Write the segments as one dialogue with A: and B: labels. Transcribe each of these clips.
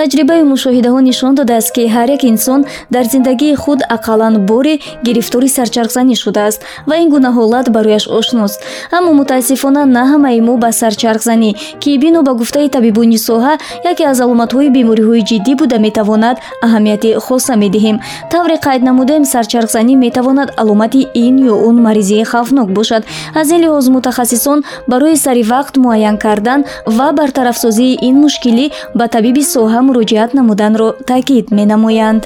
A: таҷрибаи мушоҳидаҳо нишон додааст ки ҳар як инсон дар зиндагии худ ақаллан боре гирифтори сарчархзанӣ шудааст ва ин гуна ҳолат барояш ошност. Аммо мутаассифона на ҳамаи мо ба сарчархзанӣ ки бино ба гуфтаи табибони соҳа яке аз аломатҳои бемориҳои ҷиддӣ буда метавонад аҳамияти хоса медиҳем. Тавре қайд намудаем сарчархзанӣ метавонад аломати ин ё он маризии хавфнок бошад. Аз ин лиҳоз мутахассисон барои саривақт муайян кардан ва бартарафсозии ин мушкилӣ ба табиби соҳа муроҷиат намуданро таъкид менамоянд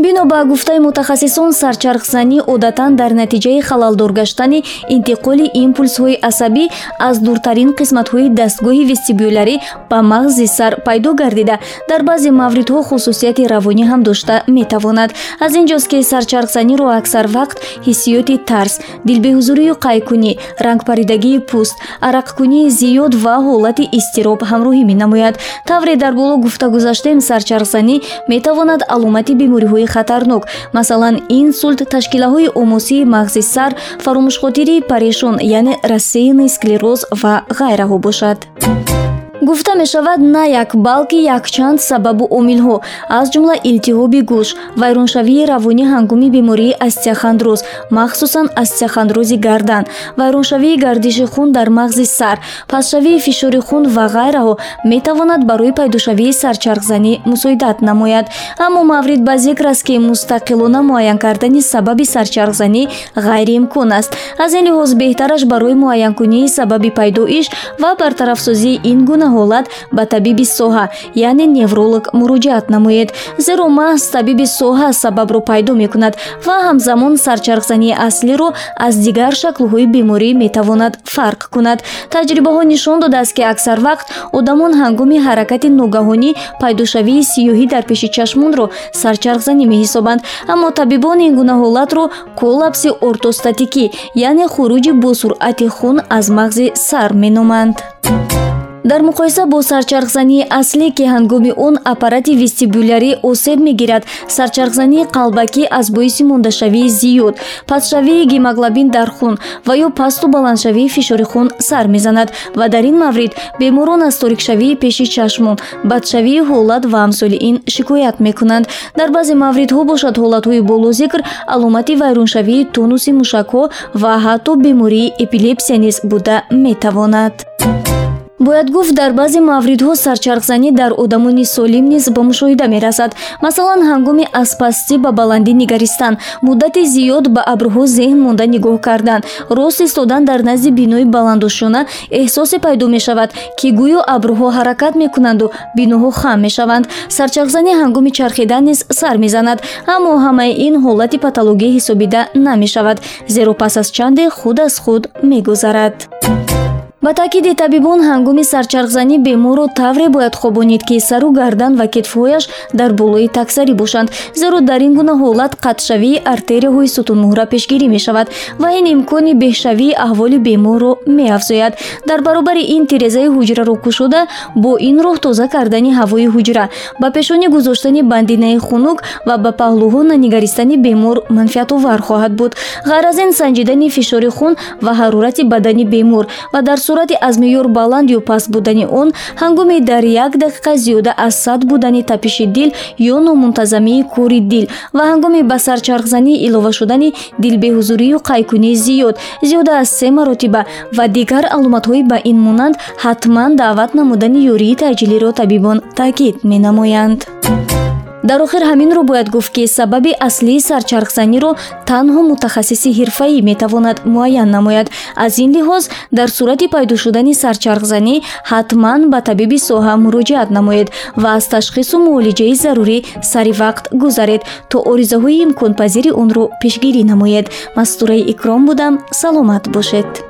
A: бино ба гуфтаи мутахассисон сарчархзанӣ одатан дар натиҷаи халалдор гаштани интиқоли импулсҳои асабӣ аз дуртарин қисматҳои дастгоҳи вестибюлярӣ ба мағзи сар пайдо гардида. Дар баъзе мавридҳо хусусияти равонӣ ҳам дошта метавонад. Аз ин ҷост ки сарчархзаниро аксар вақт ҳиссиёти тарс дилбеҳузурию қайкунӣ рангпаридагии пӯст арақкунии зиёд ва ҳолати изтироб ҳамроҳӣ менамояд. Тавре дар боло гуфта гузаштем сарчархзанӣ метавонад аломати бемориҳои хатарнок масалан инсулт ташкилаҳои омосии мағзи сар фаромӯшхотирии парешон яъне рассеянный склероз ва ғайраҳо бошад гуфта мешавад на як балки якчанд сабабу омилҳо аз ҷумла илтиҳоби гӯш вайроншавии равонӣ ҳангоми бемории остеохондроз махсусан остеохондрози гардан вайроншавии гардиши хун дар мағзи сар. Пастшавии фишори хун ва ғайраҳо метавонад барои пайдошавии сарчархзанӣ мусоидат намояд. Аммо маврид ба зикр аст ки мустақилона муайян кардани сабаби сарчархзанӣ ғайриимкон аст. Аз ин лиҳоз беҳтараш барои муайянкунии сабаби пайдоиш ва бартарафсозии ин гуна ҳолат ба табиби соҳа яъне невролог муроҷиат намоед. Зеро маҳз табиби соҳа сабабро пайдо мекунад ва ҳамзамон сарчархзании аслиро аз дигар шаклҳои беморӣ метавонад фарқ кунад. Таҷрибаҳо нишон додааст ки аксар вақт одамон ҳангоми ҳаракати ногаҳонӣ пайдошавии сиёҳӣ дар пеши чашмонро сарчархзанӣ меҳисобанд. Аммо табибон ин гуна ҳолатро коллапси ортостатикӣ яъне хуруҷи босуръати хун аз мағзи сар меноманд дар муқоиса бо сарчархзании аслӣ ки ҳангоми он аппарати вестибюлярӣ осеб мегирад сарчархзании қалбакӣ аз боиси мондашавии зиёд пастшавии гемоглобин дар хун ва ё пасту баландшавии фишори хун сар мезанад. Ва дар ин маврид беморон аз торикшавии пеши чашмон бадшавии ҳолат ва амсоли ин шикоят мекунанд. Дар баъзе мавридҳо бошад ҳолатҳои болозикр аломати вайроншавии тонуси мушакҳо ва ҳатто бемории эпилепсия низ буда метавонад бояд гуфт дар баъзе мавридҳо сарчархзанӣ дар одамони солим низ ба мушоҳида мерасад. Масалан ҳангоми аз пастӣ ба баландӣ нигаристан муддати зиёд ба абрҳо зеҳн монда нигоҳ кардан рост истодан дар назди бинои баландошона эҳсосе пайдо мешавад ки гӯё абрҳо ҳаракат мекунанду биноҳо хам мешаванд. Сарчархзанӣ ҳангоми чархидан низ сар мезанад аммо ҳамаи ин ҳолати патологӣ ҳисобида намешавад зеро пас аз чанде худ аз худ мегузарад ба таъкиди табибон ҳангоми сарчархзанӣ беморро тавре бояд хобонид ки сару гардан ва кетфҳояш дар болои таксарӣ бошанд. Зеро дар ин гуна ҳолат қатъшавии артерияҳои сутунмӯҳра пешгирӣ мешавад ва ин имкони беҳшавии аҳволи беморро меафзояд. Дар баробари ин тирезаи ҳуҷраро кушода бо ин роҳ тоза кардани ҳавои ҳуҷра ба пешонӣ гузоштани бандинаи хунук ва ба паҳлӯҳо нанигаристани бемор манфиатовар хоҳад буд. Ғайр аз ин санҷидани фишори хун ва ҳарорати бадани бемор ва дар сурати аз меъёр баланд ё паст будани он ҳангоми дар як дақиқа зиёда аз сад будани тапиши дил ё номунтазамии кори дил ва ҳангоми ба сарчархзанӣ илова шудани дилбеҳузурию қайкунии зиёд. Зиёда аз се маротиба ва дигар аломатҳои ба ин монанд ҳатман даъват намудани ёрии таъҷилиро табибон таъкид менамоянд дар охир ҳаминро бояд гуфт ки сабаби аслии сарчархзаниро танҳо мутахассиси ҳирфаӣ метавонад муайян намояд. Аз ин лиҳоз дар сурати пайдо шудани сарчархзанӣ ҳатман ба табиби соҳа муроҷиат намоед ва аз ташхису муолиҷаи зарурӣ сари вақт гузаред то оризаҳои имконпазири онро пешгирӣ намоед. Мастураи икром будам саломат бошед